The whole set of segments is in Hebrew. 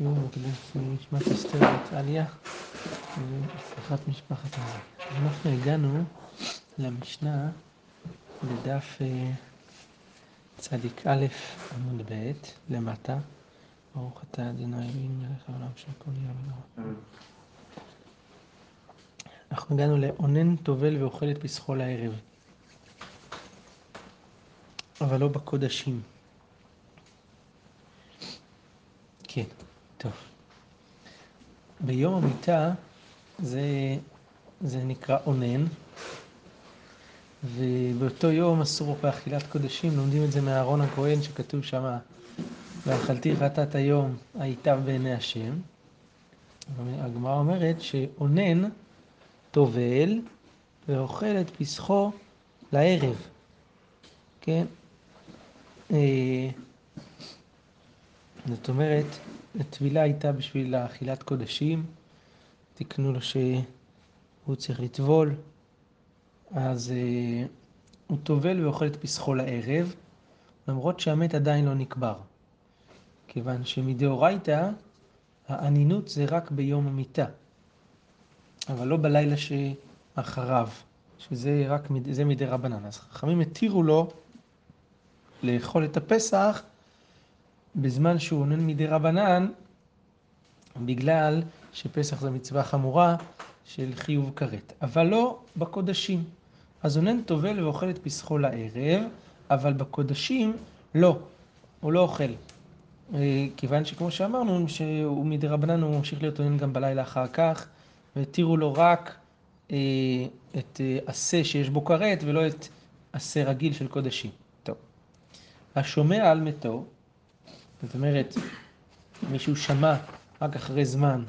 שיעור מוקדש לנשמת אסתר בת והצלחת משפחת הזה. אנחנו הגענו למשנה בדף צדיק א' עמוד ב' למטה. ברוך אתה אדוני אלוהים מלך העולם של כל יום ונורא. אנחנו הגענו לאונן טובל ואוכל את פסחו לערב. אבל לא בקודשים. כן, טוב. ביום המיטה זה, זה נקרא אונן, ובאותו יום אסור באכילת קודשים, לומדים את זה מאהרון הכהן שכתוב שם, ואכלתי חטאת היום הייתה בעיני השם. הגמרא אומרת שאונן טובל ואוכל את פסחו לערב. כן? זאת אומרת, הטבילה הייתה בשביל אכילת קודשים, תיקנו לו שהוא צריך לטבול, אז uh, הוא טובל ואוכל את פסחו לערב, למרות שהמת עדיין לא נקבר. כיוון שמדאורייתא, האנינות זה רק ביום המיטה, אבל לא בלילה שאחריו, שזה רק, זה מדי רבנן. אז חכמים התירו לו לאכול את הפסח בזמן שהוא עונן מדי רבנן, בגלל שפסח זו מצווה חמורה של חיוב כרת, אבל לא בקודשים. אז עונן טובל ואוכל את פסחו לערב, אבל בקודשים לא, הוא לא אוכל. אה, כיוון שכמו שאמרנו, שהוא מדי רבנן הוא ממשיך להיות עונן גם בלילה אחר כך, והתירו לו רק אה, את עשה אה, שיש בו כרת ולא את עשה רגיל של קודשים. טוב. השומע על מתו, זאת אומרת, מישהו שמע רק אחרי זמן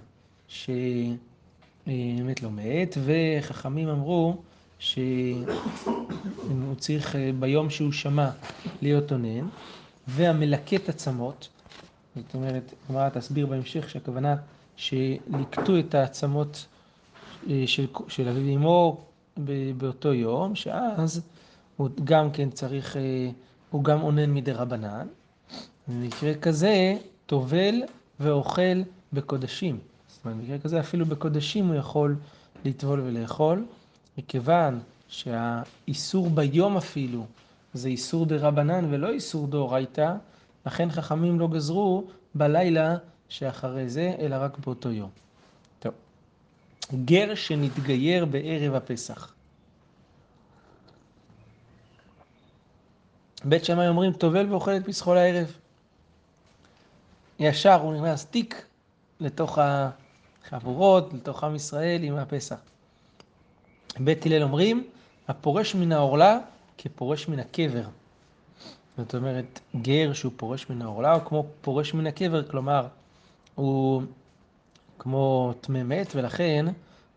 שבאמת לא מת, וחכמים אמרו שהוא צריך ביום שהוא שמע להיות אונן, והמלקט עצמות, זאת אומרת, הגמרא תסביר בהמשך שהכוונה שליקטו את העצמות של, של אביו ואמו באותו יום, שאז הוא גם כן צריך, הוא גם אונן מדי רבנן, במקרה כזה, טובל ואוכל בקודשים. זאת אומרת, במקרה כזה אפילו בקודשים הוא יכול לטבול ולאכול, מכיוון שהאיסור ביום אפילו זה איסור דה רבנן ולא איסור דאורייתא, לכן חכמים לא גזרו בלילה שאחרי זה, אלא רק באותו יום. גר שנתגייר בערב הפסח. בית שמאי אומרים, טובל ואוכל את פסחו לערב. ישר הוא נכנס תיק לתוך החבורות, לתוך עם ישראל עם הפסח. בית הלל אומרים, הפורש מן העורלה כפורש מן הקבר. זאת אומרת, גר שהוא פורש מן העורלה הוא כמו פורש מן הקבר, כלומר, הוא כמו טמא מת, ולכן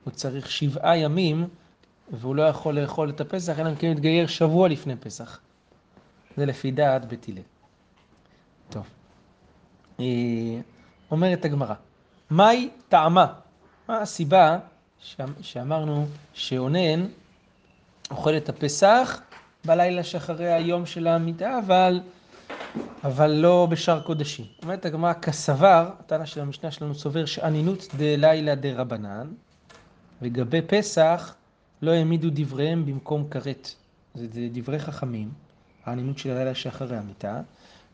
הוא צריך שבעה ימים, והוא לא יכול לאכול את הפסח, אלא אם כן מתגייר שבוע לפני פסח. זה לפי דעת בית הלל. טוב. אומרת הגמרא, מהי טעמה? מה הסיבה שאמרנו שאונן אוכל את הפסח בלילה שאחרי היום של המיטה, אבל, אבל לא בשאר קודשים. אומרת הגמרא, כסבר, הטענה של המשנה שלנו סובר שאנינות דלילה דרבנן, לגבי פסח לא העמידו דבריהם במקום כרת. זה דברי חכמים, האנינות של הלילה שאחרי המיטה,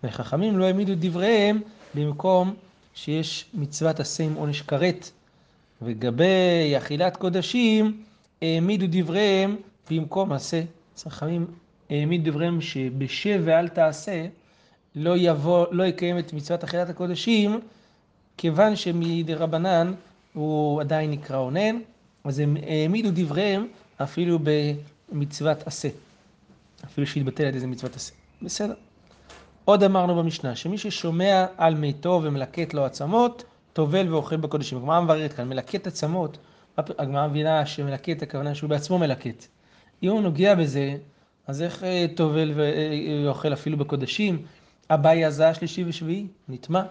וחכמים לא העמידו דבריהם במקום שיש מצוות עשה עם עונש כרת. וגבי אכילת קודשים העמידו דבריהם במקום עשה. חכמים העמידו דבריהם שבשב ואל תעשה לא יבוא, לא יקיים את מצוות אכילת הקודשים, כיוון שמדרבנן הוא עדיין נקרא אונן, אז הם העמידו דבריהם אפילו במצוות עשה. אפילו שהתבטלת איזה מצוות עשה. בסדר. עוד אמרנו במשנה, שמי ששומע על מיתו ומלקט לו עצמות, טובל ואוכל בקודשים. הגמרא מבררת כאן, מלקט עצמות, הגמרא מבינה שמלקט הכוונה שהוא בעצמו מלקט. אם הוא נוגע בזה, אז איך אה, טובל ואוכל אפילו בקודשים? אביי הזה השלישי ושביעי, נטמע.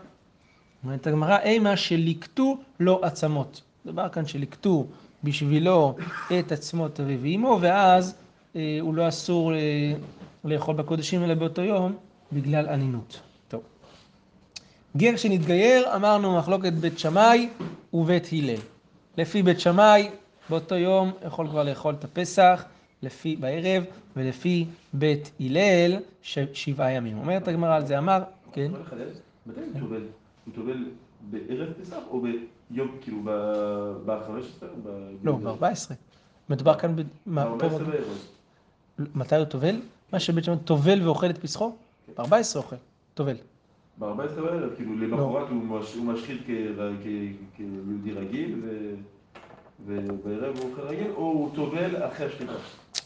אומרת הגמרא, אימה שליקטו לו עצמות. דבר כאן שליקטו בשבילו את עצמות אביו ואמו, ואז אה, הוא לא אסור אה, לאכול בקודשים אלא באותו יום, בגלל אנינות. טוב. גר שנתגייר, אמרנו מחלוקת בית שמאי ובית הלל. לפי בית שמאי, באותו יום יכול כבר לאכול את הפסח, לפי בערב, ולפי בית הלל, שבעה ימים. אומרת הגמרא על זה, אמר, כן? מתי הוא טובל? הוא טובל בערב פסח או ביום, כאילו, ב-15? לא, ב-14. מדובר כאן ב... ב-14 בערב. מתי הוא טובל? מה שבית שמאי טובל ואוכל את פסחו? ב-14 אוכל, טובל. ב-14 בערב, כאילו למחרת הוא משחית כיהודי רגיל, ובערב הוא אוכל רגיל, או הוא טובל אחרי השחיטה?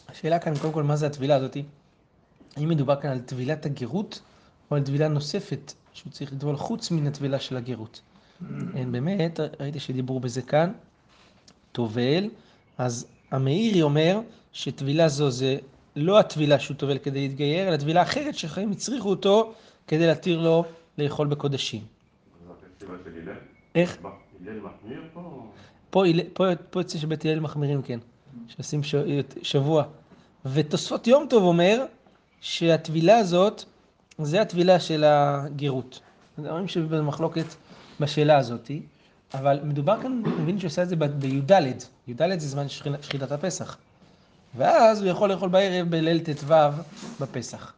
השאלה כאן, קודם כל, מה זה הטבילה הזאתי? האם מדובר כאן על טבילת הגרות, או על טבילה נוספת שהוא צריך לטבול חוץ מן הטבילה של הגרות? אין באמת, ראיתי שדיברו בזה כאן, טובל, אז המאירי אומר שטבילה זו זה לא הטבילה שהוא טובל כדי להתגייר, אלא טבילה אחרת שחיים הצריכו אותו כדי להתיר לו לאכול בקודשים. איך? פה יוצא שבית הלל מחמירים, כן. שעושים שבוע. ותוספות יום טוב אומר שהטבילה הזאת, זה הטבילה של הגרות. אומרים שזה מחלוקת בשאלה הזאת, אבל מדובר כאן, מבין שעושה את זה בי"ד, י"ד זה זמן שחיטת הפסח. ואז הוא יכול לאכול בערב בליל ט"ו בפסח.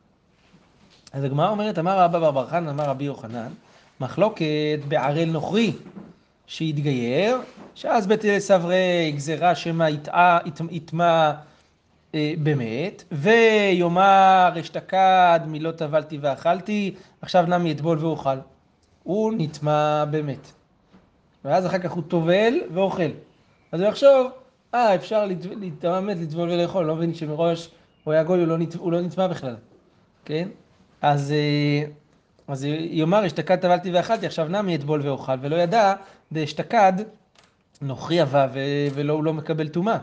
אז הגמרא אומרת, אמר רבא בר בר חנן, אמר רבי יוחנן, מחלוקת בערל נוכרי שהתגייר, שאז בית סברי גזירה שמא יטמע אה, באמת, ויאמר אשתקד מלא טבלתי ואכלתי, עכשיו נמי אטבול ואוכל. הוא נטמע באמת. ואז אחר כך הוא טובל ואוכל. אז הוא יחשוב, אה, אפשר להתאמת, לטבול ולאכול, לא מבין שמראש הוא היה גוי, הוא לא, הוא לא נטמע בכלל, כן? אז, אה, אז יאמר, אשתקד טבלתי ואכלתי, עכשיו נמי אטבול ואוכל, ולא ידע, דאשתקד נוכרי אבה ולא, הוא לא מקבל טומאה.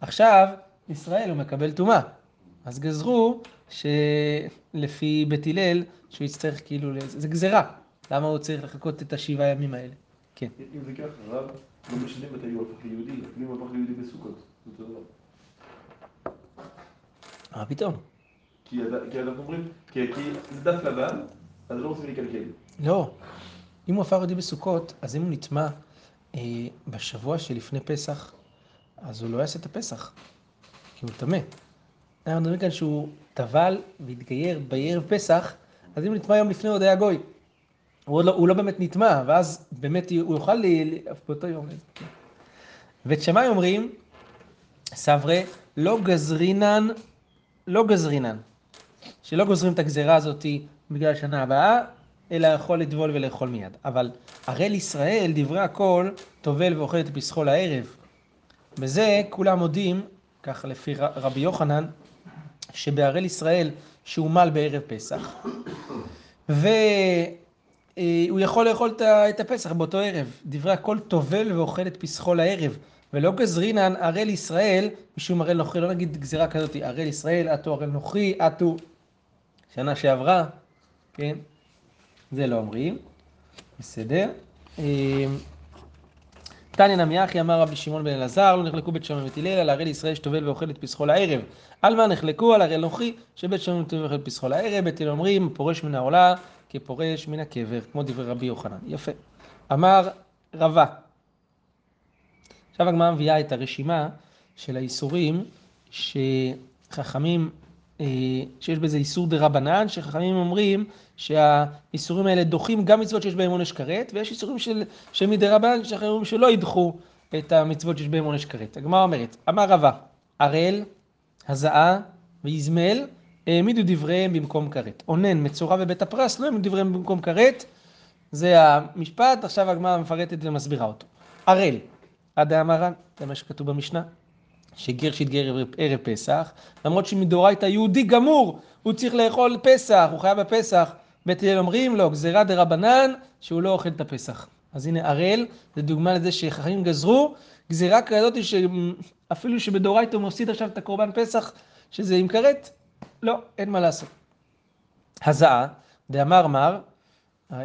עכשיו, ישראל הוא מקבל טומאה. אז גזרו שלפי בית הלל, שהוא יצטרך כאילו, זה גזירה. למה הוא צריך לחכות את השבעה ימים האלה? כן. אם זה ככה, רב לא משנה מתי הוא הפך ליהודי, אפילו אם הוא הפך ליהודי בסוכות. מה פתאום? כי אנחנו אומרים, כי זה דף לבן, אז לא רוצים לקלקל. לא. אם הוא הפך ליהודי בסוכות, אז אם הוא נטמע אה, בשבוע שלפני פסח, אז הוא לא יעשה את הפסח, כי הוא טמא. אנחנו מדברים כאן שהוא טבל והתגייר בערב פסח, אז אם הוא נטמע יום לפני עוד היה גוי. הוא לא, הוא לא באמת נטמע, ואז באמת הוא יוכל לי, באותו יום. ואת שמאי אומרים, סברי, לא גזרינן, לא גזרינן. שלא גוזרים את הגזירה הזאת בגלל השנה הבאה, אלא יכול לטבול ולאכול מיד. אבל הראל ישראל, דברי הכל, טובל ואוכל את פסחו לערב. בזה כולם מודים, ככה לפי רבי יוחנן, שבהראל ישראל שהומל בערב פסח, והוא יכול לאכול את הפסח באותו ערב. דברי הכל טובל ואוכל את פסחו לערב. ולא גזרינן ערל ישראל, משום ערל נוכרי, לא נגיד גזירה כזאת, ערל ישראל, עטו ערל נוכרי, עטו שנה שעברה, כן? זה לא אומרים, בסדר. תניא נמי אחי אמר רבי שמעון בן אלעזר, לא נחלקו בית שמעון ובית הלל, על הראל ישראל שטובל ואוכל את פסחו לערב. על מה נחלקו? על הראל נוכרי, שבית שמעון טובל ואוכל את פסחו לערב, בית הלל אומרים, פורש מן העולה כפורש מן הקבר, כמו דברי רבי יוחנן. יפה. אמר רבה. עכשיו הגמרא מביאה את הרשימה של האיסורים שחכמים שיש בזה איסור דה רבנן, שחכמים אומרים שהאיסורים האלה דוחים גם מצוות שיש בהם עונש כרת, ויש איסורים של, של מדה רבנן שחכמים אומרים שלא ידחו את המצוות שיש בהם עונש כרת. הגמרא אומרת, אמר רבה, ערל, הזעה ואיזמל העמידו דבריהם במקום כרת. אונן, מצורע ובית הפרס לא העמידו דבריהם במקום כרת, זה המשפט, עכשיו הגמרא מפרטת ומסבירה אותו. ערל, עד האמרן, זה מה שכתוב במשנה. שגר שהתגייר ערב פסח, למרות שמדאורייתא יהודי גמור, הוא צריך לאכול פסח, הוא חייב בפסח. בית הלל אומרים לו, גזירה דה רבנן, שהוא לא אוכל את הפסח. אז הנה הראל, זה דוגמה לזה שחכמים גזרו, גזירה כזאת שאפילו שבדאורייתא הוא מפסיד עכשיו את הקורבן פסח, שזה עם כרת, לא, אין מה לעשות. הזעה, דאמר מר, אה,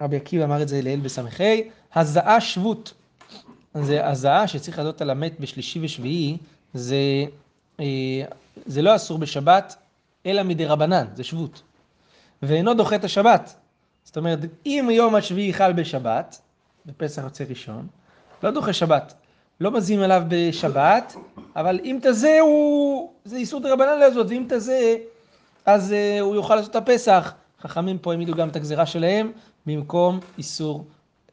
רבי עקיבא אמר את זה לאל בס"ה, הזעה שבות. זה הזעה שצריך לעשות על המת בשלישי ושביעי, זה, אה, זה לא אסור בשבת, אלא מדי רבנן, זה שבות. ואינו דוחה את השבת. זאת אומרת, אם יום השביעי חל בשבת, בפסח יוצא ראשון, לא דוחה שבת, לא מזים עליו בשבת, אבל אם תזה הוא, זה איסור דרבנן לעשות, ואם תזה, אז uh, הוא יוכל לעשות את הפסח. חכמים פה העמידו גם את הגזירה שלהם, במקום איסור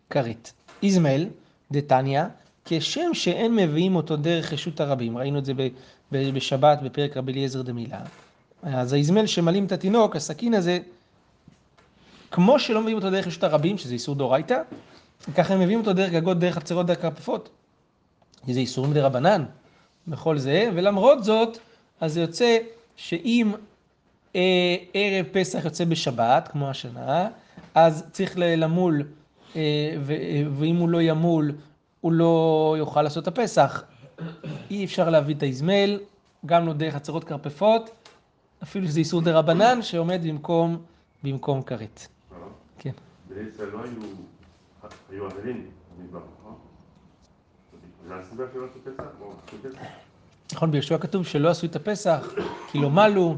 כרת. איזמל, דתניא, כשם שאין מביאים אותו דרך רשות הרבים, ראינו את זה בשבת בפרק רבי אליעזר דמילה. אז האיזמל שמלאים את התינוק, הסכין הזה, כמו שלא מביאים אותו דרך רשות הרבים, שזה איסור דאורייתא, ככה הם מביאים אותו דרך גגות, דרך חצרות, דרך כרפפות. זה איסורים דרבנן בכל זה, ולמרות זאת, אז זה יוצא שאם אה, ערב פסח יוצא בשבת, כמו השנה, אז צריך למול, ואם הוא לא ימול, הוא לא יוכל לעשות את הפסח. אי אפשר להביא את האזמל, גם לא דרך הצהרות כרפפות, אפילו שזה איסור דה רבנן שעומד במקום, במקום כרת. כן. בעצם לא היו, היו במדבר, נכון? עשו פסח? נכון, ביהושע כתוב שלא עשו את הפסח, כי לא מלו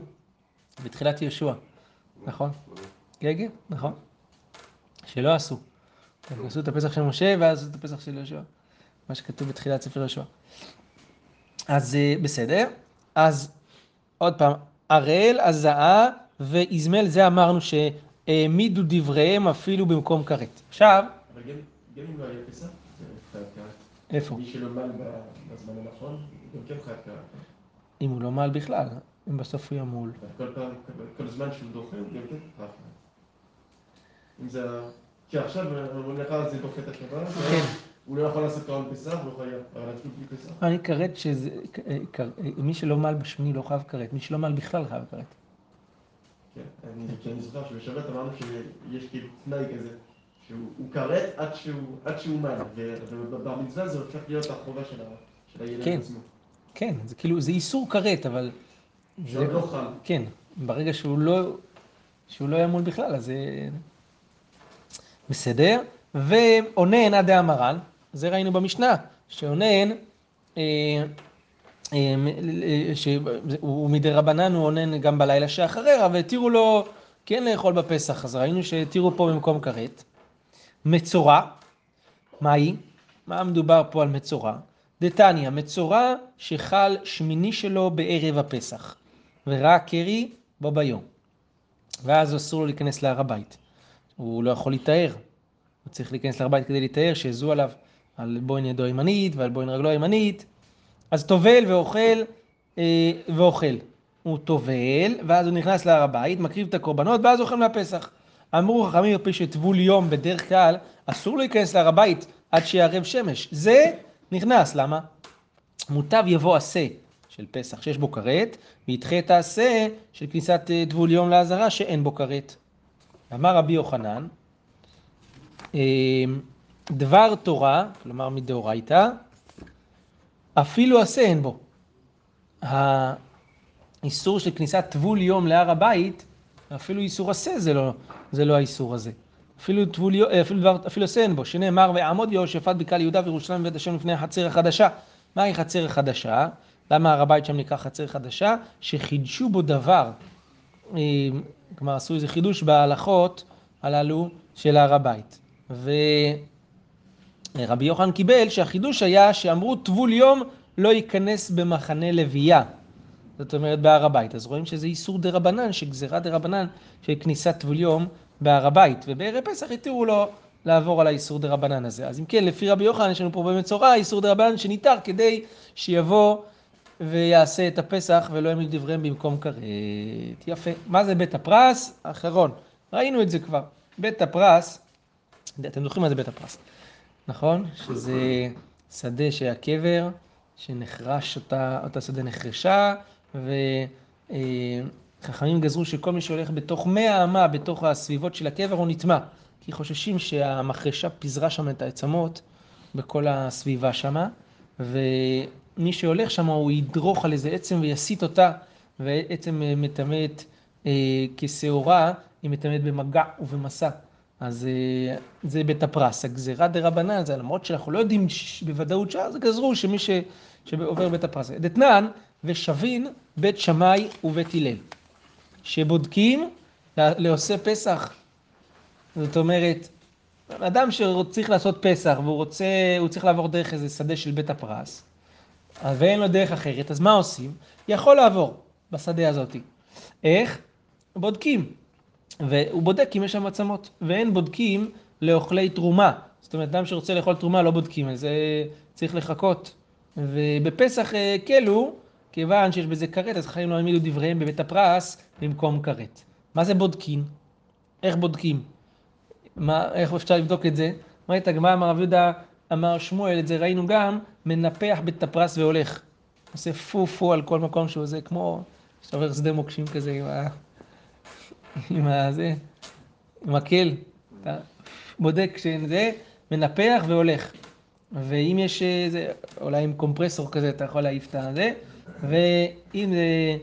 בתחילת יהושע, נכון? גגה, נכון. שלא עשו. הם עשו את הפסח של משה ואז עשו את הפסח של יהושע. מה שכתוב בתחילת ספר יהושע. אז אה, בסדר. אז עוד פעם, הראל, הזעה ואיזמל, זה אמרנו שהעמידו דבריהם אפילו במקום כרת. עכשיו... אבל גם אם לא היה פסח, זה. איפה? מי שלא מל בזמן הנכון, גם כן חייב כרת. אם הוא לא מל בכלל, אם בסוף הוא ימול. כל זמן שהוא דוחה, הוא גם כן חייב כרת. אם זה... כי עכשיו, הוא נראה זה דוחה את השבת. הוא לא יכול לעשות קרן פסח, הוא יכול לעשות בלי פסח. אני כרת שזה, מי שלא מל בשמיני לא חייב כרת, מי שלא מל בכלל חייב כרת. כן, אני זוכר שבשבת אמרנו שיש כאילו תנאי כזה, שהוא כרת עד שהוא מל, ובבר מצווה זה הופך להיות החובה של הילד כן. עצמו. כן, זה כאילו, זה איסור כרת, אבל... שעוד לא חל. כן, ברגע שהוא לא, שהוא לא ימול בכלל, אז זה... בסדר. ואונן עד דאמרן, זה ראינו במשנה, שאונן, אה, אה, שהוא מדי רבנן, הוא אונן גם בלילה שאחריה, והתירו לו כן לאכול בפסח, אז ראינו שהתירו פה במקום כרת. מצורע, מה היא? מה מדובר פה על מצורע? דתניא, מצורע שחל שמיני שלו בערב הפסח, וראה קרי בו ביום. ואז אסור לו להיכנס להר הבית. הוא לא יכול להיטהר. הוא צריך להיכנס להר הבית כדי להיטהר, שיעזו עליו על בוין ידו הימנית ועל בוין רגלו הימנית. אז טובל ואוכל אה, ואוכל. הוא טובל, ואז הוא נכנס להר הבית, מקריב את הקורבנות, ואז אוכל מהפסח. אמרו חכמים בפי שטבול יום בדרך כלל, אסור להיכנס להר הבית עד שיערב שמש. זה נכנס, למה? מוטב יבוא עשה של פסח שיש בו כרת, וידחה את העשה של כניסת אה, טבול יום לעזרה שאין בו כרת. אמר רבי יוחנן, אה, דבר תורה, כלומר מדאורייתא, אפילו עשה אין בו. האיסור של כניסת טבול יום להר הבית, אפילו איסור עשה זה לא, זה לא האיסור הזה. אפילו טבול אפילו דבר, אפילו עשה אין בו, שנאמר, ועמוד יהושפט בקהל יהודה וירושלים ובית השם לפני החצר החדשה. מהי חצר החדשה? למה הר הבית שם נקרא חצר חדשה? שחידשו בו דבר. כלומר, עשו איזה חידוש בהלכות הללו של הר הבית. ורבי יוחנן קיבל שהחידוש היה שאמרו טבול יום לא ייכנס במחנה לוויה. זאת אומרת בהר הבית. אז רואים שזה איסור דרבנן, שגזירה דרבנן של כניסת טבול יום בהר הבית. ובערב פסח התירו לו לעבור על האיסור דרבנן הזה. אז אם כן, לפי רבי יוחנן יש לנו פה במצורע איסור דרבנן שניתר כדי שיבוא ויעשה את הפסח ולא יעמיד דבריהם במקום כרת. יפה. מה זה בית הפרס? האחרון. ראינו את זה כבר. בית הפרס, אתם זוכרים מה זה בית הפרס, נכון? שזה שדה שהיה קבר, שנחרש אותה, אותה שדה נחרשה, וחכמים גזרו שכל מי שהולך בתוך מאה אמה, בתוך הסביבות של הקבר, הוא נטמע. כי חוששים שהמחרשה פיזרה שם את העצמות בכל הסביבה שמה, ומי שהולך שם הוא ידרוך על איזה עצם ויסיט אותה, ועצם מטמאת אה, כשעורה, היא מטמאת במגע ובמסע. אז אה, זה בית הפרס. הגזירה דה רבנן, זה למרות שאנחנו לא יודעים בוודאות שעה, זה גזרו שמי ש... שעובר בית הפרס. דתנן ושבין בית שמאי ובית הלל, שבודקים לעושה פסח זאת אומרת, אדם שצריך לעשות פסח והוא רוצה, הוא צריך לעבור דרך איזה שדה של בית הפרס, אז ואין לו דרך אחרת, אז מה עושים? יכול לעבור בשדה הזאת. איך? בודקים. והוא בודק אם יש שם עצמות, ואין בודקים לאוכלי תרומה. זאת אומרת, אדם שרוצה לאכול תרומה לא בודקים, אז זה צריך לחכות. ובפסח הקלו, כיוון שיש בזה כרת, אז חיים לא העמידו דבריהם בבית הפרס במקום כרת. מה זה בודקים? איך בודקים? מה, איך אפשר לבדוק את זה? אומרת הגמרא, אמר רב יהודה, אמר שמואל, את זה ראינו גם, מנפח בית הפרס והולך. עושה פו פו על כל מקום שהוא זה, כמו שאתה עובר שדה מוקשים כזה עם ה... עם ה... זה, עם מקל. אתה בודק שזה, מנפח והולך. ואם יש איזה, אולי עם קומפרסור כזה, אתה יכול להעיף את הזה, ואם זה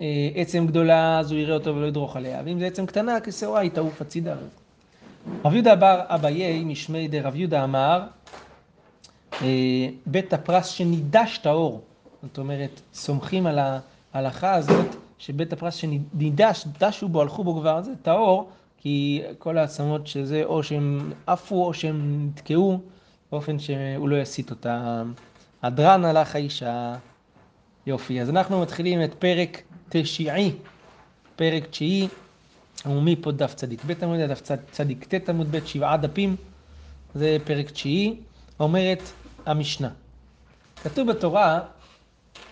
אה, עצם גדולה, אז הוא יראה אותו ולא ידרוך עליה, ואם זה עצם קטנה, כשעורה היא תעוף הצידה. רב יהודה בר אביי משמי דרב יהודה אמר, אה, בית הפרס שנידש טהור. זאת אומרת, סומכים על ההלכה הזאת, שבית הפרס שנידש, דשו בו, הלכו בו כבר, זה טהור, כי כל העצמות שזה, או שהם עפו או שהם נתקעו, באופן שהוא לא יסיט אותם. הדרן הלך האישה. יופי, אז אנחנו מתחילים את פרק תשיעי, פרק תשיעי, ומפה דף צדיק ב' עמוד דף צדיק ט' עמוד ב', שבעה דפים, זה פרק תשיעי, אומרת המשנה. כתוב בתורה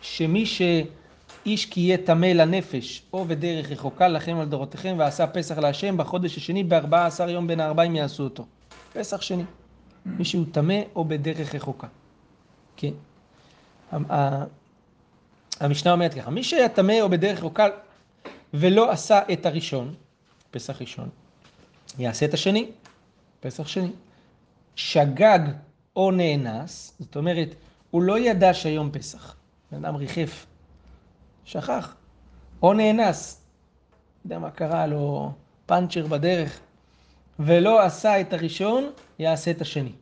שמי שאיש כי יהיה טמא לנפש, או בדרך רחוקה לכם על דורותיכם, ועשה פסח להשם בחודש השני, בארבעה עשר יום בין הארבעים יעשו אותו. פסח שני. מי שהוא טמא או בדרך רחוקה. כן. המשנה אומרת ככה, מי שהיה טמא או בדרך רחוקה ולא עשה את הראשון, פסח ראשון, יעשה את השני, פסח שני. שגג או נאנס, זאת אומרת, הוא לא ידע שהיום פסח. בן אדם ריחף, שכח, או נאנס, יודע מה קרה לו, פאנצ'ר בדרך, ולא עשה את הראשון, יעשה את השני.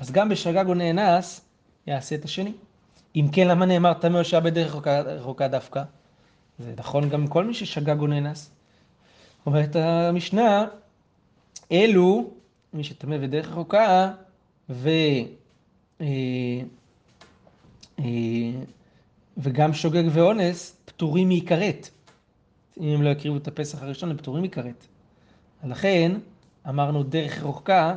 אז גם בשגג או נאנס, יעשה את השני. אם כן, למה נאמר טמא שהיה בדרך רחוקה דווקא? זה נכון גם כל מי ששגג או נאנס. אומרת המשנה, אלו, מי שטמא בדרך רחוקה, ו... אה, אה, וגם שוגג ואונס, פטורים מכרת. אם הם לא יקריבו את הפסח הראשון, הם פטורים מכרת. לכן, אמרנו דרך רחוקה,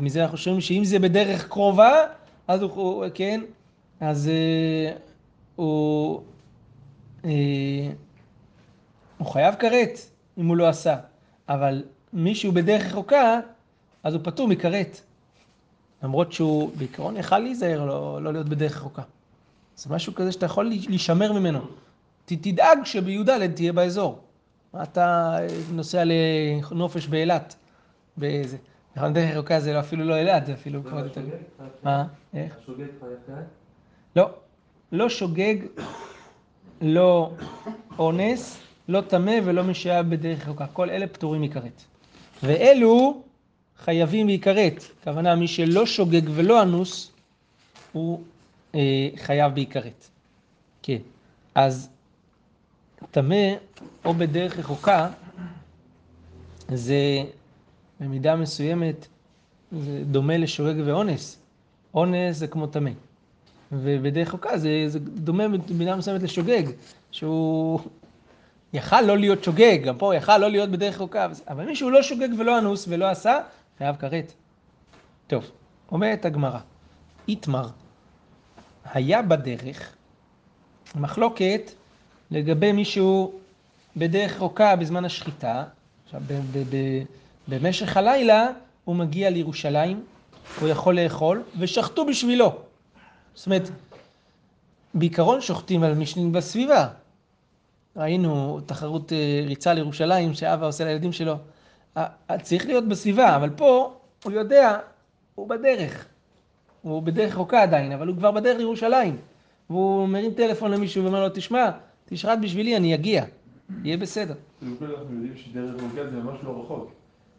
מזה אנחנו שומעים שאם זה בדרך קרובה, אז הוא, כן, אז אה, הוא, הוא חייב כרת אם הוא לא עשה, אבל מישהו בדרך רחוקה, אז הוא פטור מכרת. למרות שהוא בעיקרון יכל להיזהר, לא, לא להיות בדרך רחוקה. זה משהו כזה שאתה יכול להישמר ממנו. ת, תדאג שבי"ד תהיה באזור. אתה נוסע לנופש באילת, באיזה... נכון, דרך רחוקה זה אפילו לא אילת, זה אפילו כבר יותר... מה? איך? השוגג חייב כרת? לא. לא שוגג, לא אונס, לא טמא ולא משעה בדרך רחוקה. כל אלה פטורים מכרת. ואלו חייבים להיכרת. הכוונה, מי שלא שוגג ולא אנוס, הוא אה, חייב בהיכרת. כן. אז טמא או בדרך רחוקה, זה במידה מסוימת, זה דומה לשוגג ואונס. אונס זה כמו טמא. ובדרך רחוקה זה, זה דומה במידה מסוימת לשוגג, שהוא יכל לא להיות שוגג, גם פה יכל לא להיות בדרך רחוקה, אבל מי שהוא לא שוגג ולא אנוס ולא עשה, חייב כרת. טוב, אומרת הגמרא, איתמר, היה בדרך מחלוקת לגבי מישהו בדרך רחוקה בזמן השחיטה, עכשיו במשך הלילה הוא מגיע לירושלים, הוא יכול לאכול, ושחטו בשבילו. זאת אומרת, בעיקרון שוחטים על משנים בסביבה. ראינו תחרות אה, ריצה לירושלים שאבא עושה לילדים שלו. צריך להיות בסביבה, אבל פה הוא יודע, הוא בדרך. הוא בדרך רחוקה עדיין, אבל הוא כבר בדרך לירושלים. והוא מרים טלפון למישהו ואומר לו, תשמע, תשחט בשבילי, אני אגיע. יהיה בסדר. אנחנו יודעים שדרך רחוקה זה ממש לא רחוק.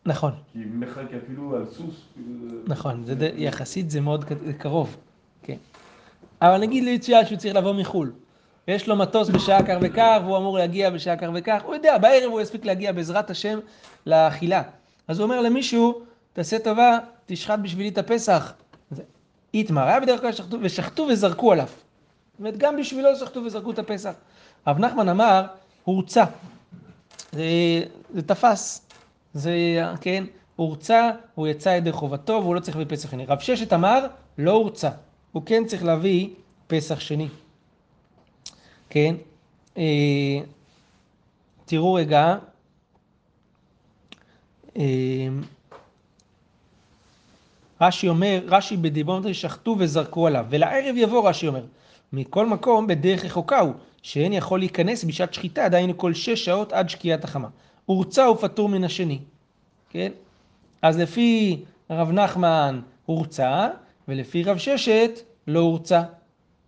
נכון. כי מרחק אפילו על סוס. כאילו, נכון, זה. יחסית זה מאוד קרוב, כן. אבל נגיד ליציאה שהוא צריך לבוא מחו"ל, ויש לו מטוס בשעה כך וכך, והוא אמור להגיע בשעה כך וכך, הוא יודע, בערב הוא יספיק להגיע בעזרת השם לאכילה. אז הוא אומר למישהו, תעשה טובה, תשחט בשבילי את הפסח. איתמר, היה בדרך כלל שחטו, ושחטו וזרקו עליו. זאת אומרת, גם בשבילו שחטו וזרקו את הפסח. רב נחמן אמר, הורצה. זה, זה תפס. זה, כן, הורצה, הוא יצא ידי חובתו והוא לא צריך להביא פסח שני. רב ששת אמר, לא הורצה. הוא כן צריך להביא פסח שני. כן? אה, תראו רגע. אה, רש"י אומר, רש"י בדיבון שחטו וזרקו עליו, ולערב יבוא רש"י אומר, מכל מקום בדרך רחוקה הוא, שאין יכול להיכנס בשעת שחיטה, דהיינו כל שש שעות עד שקיעת החמה. הורצה ופטור מן השני, כן? אז לפי רב נחמן הורצה, ולפי רב ששת לא הורצה,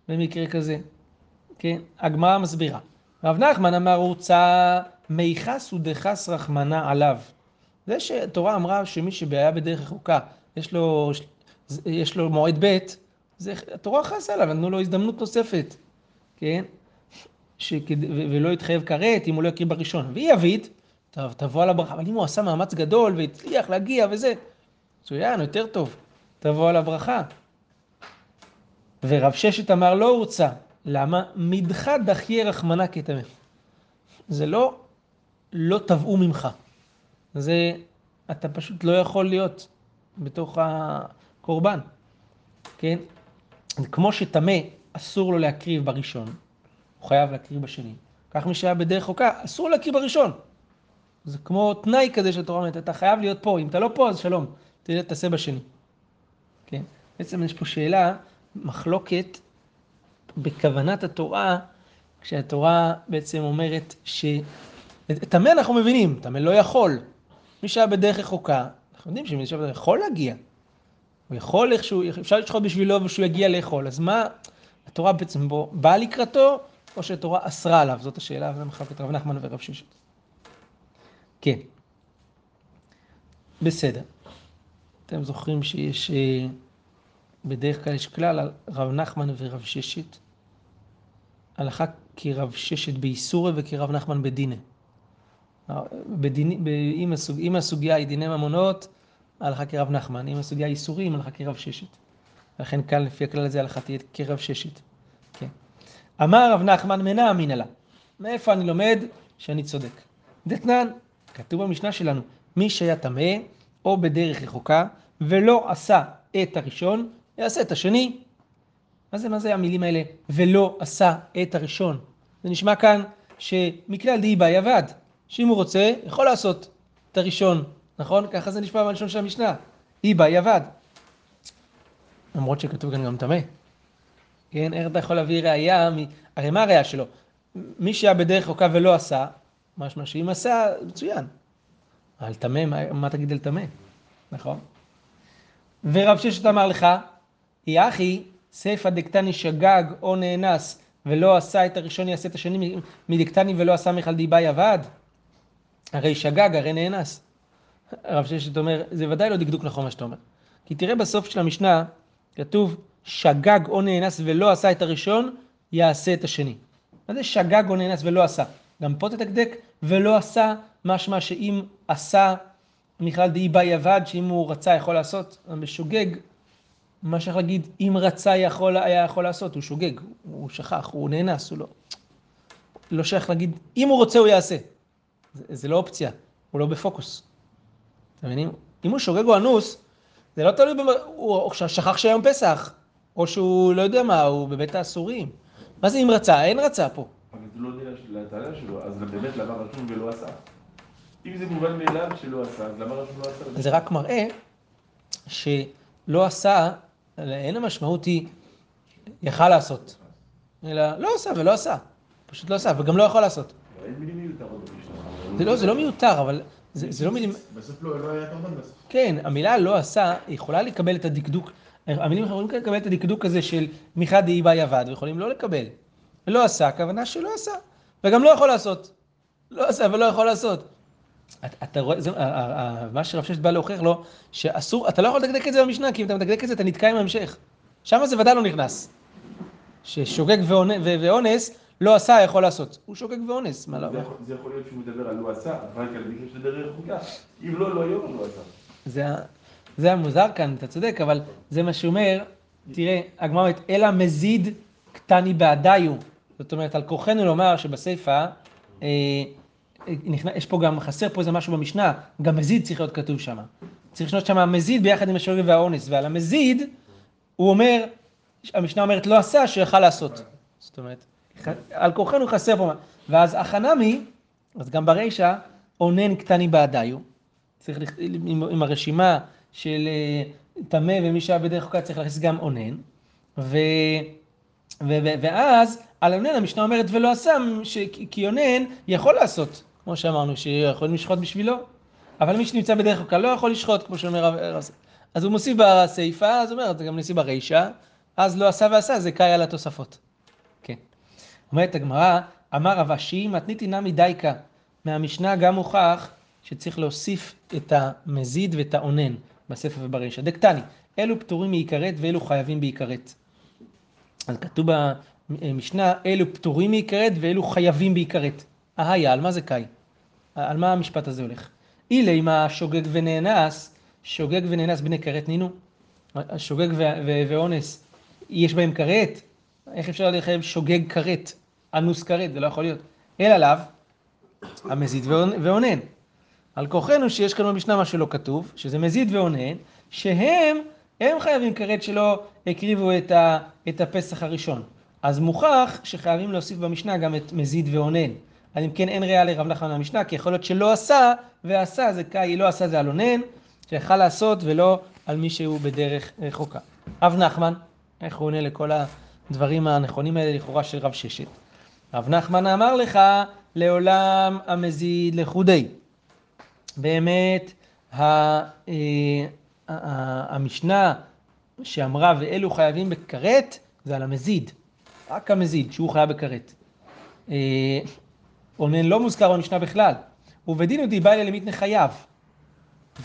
במקרה כזה, כן? הגמרא מסבירה. רב נחמן אמר הורצה מיחס ודחס רחמנה עליו. זה שהתורה אמרה שמי שהיה בדרך רחוקה, יש לו, יש לו מועד ב', זה, התורה חסה עליו, נתנו לו הזדמנות נוספת, כן? שכד, ו- ולא יתחייב כרת אם הוא לא יקריא בראשון. והיא יביד, טוב, תבוא על הברכה, אבל אם הוא עשה מאמץ גדול והצליח להגיע וזה, מצוין, יותר טוב, תבוא על הברכה. ורב ששת אמר לא הורצה, למה? מדחה דחיה רחמנה כתמך. זה לא, לא תבעו ממך. זה, אתה פשוט לא יכול להיות בתוך הקורבן, כן? כמו שטמא אסור לו להקריב בראשון, הוא חייב להקריב בשני. כך מי שהיה בדרך חוקה, אסור להקריב בראשון. זה כמו תנאי כזה של תורה אומרת, אתה חייב להיות פה, אם אתה לא פה אז שלום, תעשה בשני. כן? בעצם יש פה שאלה, מחלוקת בכוונת התורה, כשהתורה בעצם אומרת ש... טמא אנחנו מבינים, טמא לא יכול. מי שהיה בדרך רחוקה, אנחנו יודעים שמי שהיה יכול להגיע. הוא יכול איכשהו, אפשר לשחוט בשבילו ושהוא יגיע לאכול. אז מה, התורה בעצם בו באה לקראתו, או שהתורה אסרה עליו? זאת השאלה, וזה מחלקת רב נחמן ורב ששת. כן. בסדר. אתם זוכרים שיש, אה, בדרך כלל יש כלל על רב נחמן ורב ששת. הלכה כרב ששת באיסורי וכרב נחמן בדיני. בדין, אם, הסוג, אם הסוגיה היא דיני ממונות, הלכה כרב נחמן, אם הסוגיה היא איסורים, הלכה כרב ששת. לכן כאן לפי הכלל הזה הלכה תהיה כרב ששת. כן. אמר רב נחמן מנה אמינא לה. מאיפה אני לומד שאני צודק? דתנן, כתוב במשנה שלנו, מי שהיה טמא או בדרך רחוקה ולא עשה את הראשון, יעשה את השני. מה זה, מה זה המילים האלה? ולא עשה את הראשון. זה נשמע כאן שמכלל דאי יבד. שאם הוא רוצה, יכול לעשות את הראשון, נכון? ככה זה נשמע בלשון של המשנה. אי בא יבד. למרות שכתוב כאן גם טמא. כן, איך אתה יכול להביא ראייה, מ... הרי מה הראייה שלו? מי שהיה בדרך רחוקה ולא עשה, משמע שאם עשה, מצוין. על טמא, מה, מה תגיד על טמא? נכון? ורב ששת אמר לך, היא אחי, סיפא דקתני שגג או נאנס ולא עשה את הראשון יעשה את השני מדקתני ולא עשה מיכל דיבה יבד? הרי שגג, הרי נאנס. הרב ששת אומר, זה ודאי לא דקדוק נכון מה שאתה אומר. כי תראה בסוף של המשנה, כתוב שגג או נאנס ולא עשה את הראשון, יעשה את השני. מה זה שגג או נאנס ולא עשה? גם פה תדקדק ולא עשה, משמע שאם עשה בכלל דאי באי אבד, שאם הוא רצה יכול לעשות, בשוגג, מה שייך להגיד, אם רצה יכול, היה יכול לעשות, הוא שוגג, הוא שכח, הוא נאנס, הוא לא... לא שייך להגיד, אם הוא רוצה הוא יעשה. זה, זה לא אופציה, הוא לא בפוקוס. אתם מבינים? אם הוא שוגג או אנוס, זה לא תלוי, במ... הוא שכח שהיום פסח, או שהוא לא יודע מה, הוא בבית האסורים. מה זה אם רצה? אין רצה פה. אבל זה לא הטענה שלו, אז באמת למה רשום ולא עשה? אם זה מובן מאליו שלא עשה, אז למה רשום לא עשה? זה רק מראה שלא עשה, אין המשמעות היא, יכל לעשות. אלא לא עשה ולא עשה. פשוט לא עשה, וגם לא יכול לעשות. זה לא, זה לא מיותר, אבל זה, זה לא מילים... בסוף לא לא היה קורבן בסוף. כן, המילה לא עשה, יכולה לקבל את הדקדוק, המילים יכולים לקבל את הדקדוק הזה של מחד דאי באי אבד, ויכולים לא לקבל. לא עשה, הכוונה שלא עשה, וגם לא יכול לעשות. לא עשה ולא יכול לעשות. אתה, אתה רואה, זה, ה- ה- מה שרב ששת בא להוכיח לו, שאסור, אתה לא יכול לדקדק את זה במשנה, כי אם אתה מדקדק את זה אתה נתקע עם ההמשך. שם זה ודאי לא נכנס. ששוגג ואונס, לא עשה, יכול לעשות. הוא שוגג ואונס, מה לא? זה יכול- להיות שהוא מדבר על לא עשה, רק על מקרה של דרך חוקה. אם לא, לא יום לא עשה. זה, המוזר כאן, אתה צודק, אבל זה מה שאומר, תראה, הגמרא אומרת, אלא מזיד קטני בעדיו. זאת אומרת, על כורחנו לומר שבסיפא, אה, אה, יש פה גם, חסר פה איזה משהו במשנה, גם מזיד צריך להיות כתוב שם. צריך לשנות שם מזיד ביחד עם השוגג והאונס, ועל המזיד, הוא אומר, המשנה אומרת לא עשה, שיכל לעשות. זאת אומרת, על כורחנו חסר פה, ואז החנמי, אז גם ברישא, אונן קטני בעדיו. צריך, לכ- עם, עם הרשימה של אה, טמא ומי שהיה בדרך חוקה צריך להכניס גם אונן. ו, ו, ו, ואז על אונן המשנה אומרת ולא עשה, ש, כי אונן יכול לעשות, כמו שאמרנו, שיכולים לשחוט בשבילו, אבל מי שנמצא בדרך חוקה לא יכול לשחוט, כמו שאומר רב רב- אז הוא מוסיף בסיפא, אז אומר, זה גם ניסי ברישא, אז לא עשה ועשה, זה קאי על התוספות. כן. אומרת הגמרא, אמר רב אשי, מתניתי נמי דייקה. מהמשנה גם הוכח שצריך להוסיף את המזיד ואת האונן בספר וברישא. דקטני, אלו פטורים מעיקרת ואלו חייבים בעיקרת. אז כתוב במשנה, אלו פטורים מעיקרת ואלו חייבים בעיקרת. אהיה, על מה זה קאי? על מה המשפט הזה הולך? אילה אם השוגג ונאנס, שוגג ונאנס בני כרת נינו. ו- ואונס, יש בהם כרת? איך אפשר לחייב שוגג כרת, אנוס כרת, זה לא יכול להיות. אלא לאו, המזיד ואונ- ואונן. על כוחנו שיש כאן במשנה מה שלא כתוב, שזה מזיד ואונן, שהם, הם חייבים כרת שלא הקריבו את, ה, את הפסח הראשון. אז מוכח שחייבים להוסיף במשנה גם את מזיד ואונן. אז אם כן אין ראייה לרב נחמן מהמשנה, כי יכול להיות שלא עשה, ועשה זה קאי, לא עשה זה על אונן, שיכל לעשות ולא על מי שהוא בדרך רחוקה. רב נחמן, איך הוא עונה לכל הדברים הנכונים האלה לכאורה של רב ששת? רב נחמן אמר לך, לעולם המזיד לחודי. באמת, אה, המשנה שאמרה ואלו חייבים בכרת, זה על המזיד. רק המזיד, שהוא חייב בכרת. אה, אונן לא מוזכר במשנה בכלל. ובדין הוא דיבה אלה למיתנה חייב.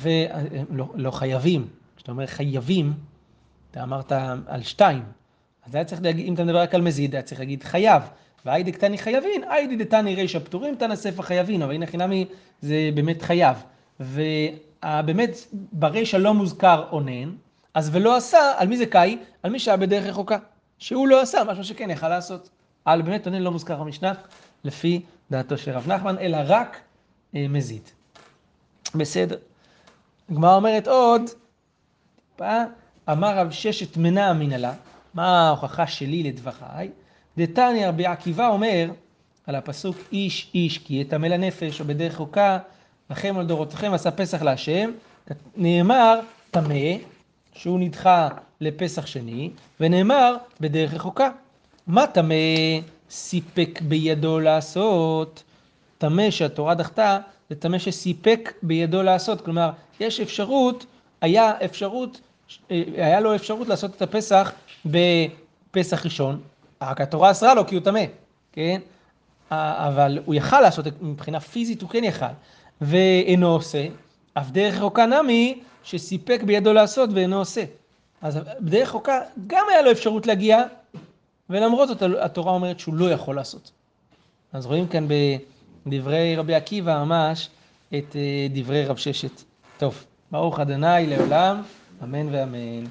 ולא לא חייבים. כשאתה אומר חייבים, אתה אמרת על שתיים. אז היה צריך להגיד, אם אתה מדבר רק על מזיד, היה צריך להגיד חייב. והאי דקתני חייבין, אי דתני רישא פטורים, תנא ספר חייבין, אבל הנה חינמי זה באמת חייב. ובאמת ברישא לא מוזכר אונן, אז ולא עשה, על מי זה קאי? על מי שהיה בדרך רחוקה. שהוא לא עשה, משהו שכן יכל לעשות. על באמת אונן לא מוזכר במשנה, לפי דעתו של רב נחמן, אלא רק אה, מזיד. בסדר. הגמרא אומרת עוד, טיפה, אמר רב ששת מנה אמינא לה, מה ההוכחה שלי לדבריי? דתניא רבי עקיבא אומר על הפסוק איש איש כי יטמא לנפש או בדרך חוקה לכם על דורותיכם עשה פסח להשם, נאמר טמא שהוא נדחה לפסח שני, ונאמר בדרך רחוקה. מה טמא סיפק בידו לעשות? טמא שהתורה דחתה, זה טמא שסיפק בידו לעשות. כלומר, יש אפשרות, היה אפשרות, אה, היה לו אפשרות לעשות את הפסח בפסח ראשון, רק התורה אסרה לו כי הוא טמא, כן? אבל הוא יכל לעשות, מבחינה פיזית הוא כן יכל, ואינו עושה, אף דרך רחוקה נמי שסיפק בידו לעשות ואינו עושה. אז בדרך רחוקה גם היה לו אפשרות להגיע, ולמרות זאת התורה אומרת שהוא לא יכול לעשות. אז רואים כאן בדברי רבי עקיבא ממש את אה, דברי רב ששת. טוב, ברוך אדוני לעולם, אמן ואמן.